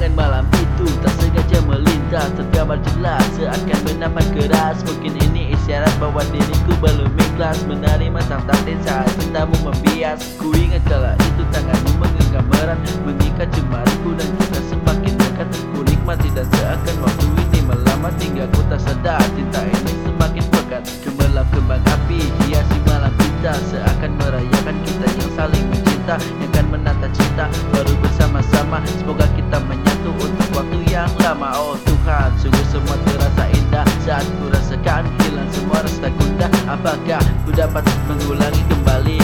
Bayangan malam itu tak sengaja melintas Tergambar jelas seakan bernapas keras. Mungkin ini isyarat bahwa diriku belum ikhlas Menerima sang takdir saat cintamu membias. Ku ingat kala itu tanganmu menggenggam erat Mengikat jemariku dan kita semakin dekat. Ku nikmati dan seakan waktu ini melama Hingga ku tak sadar cinta ini semakin pekat. Gemerlap kembang api hiasi malam kita Seakan merayakan kita yang saling mencinta Yang akan menata cinta. Oh Tuhan sungguh semua terasa indah Saat ku rasakan hilang semua rasa kuda, Apakah ku dapat mengulangi kembali?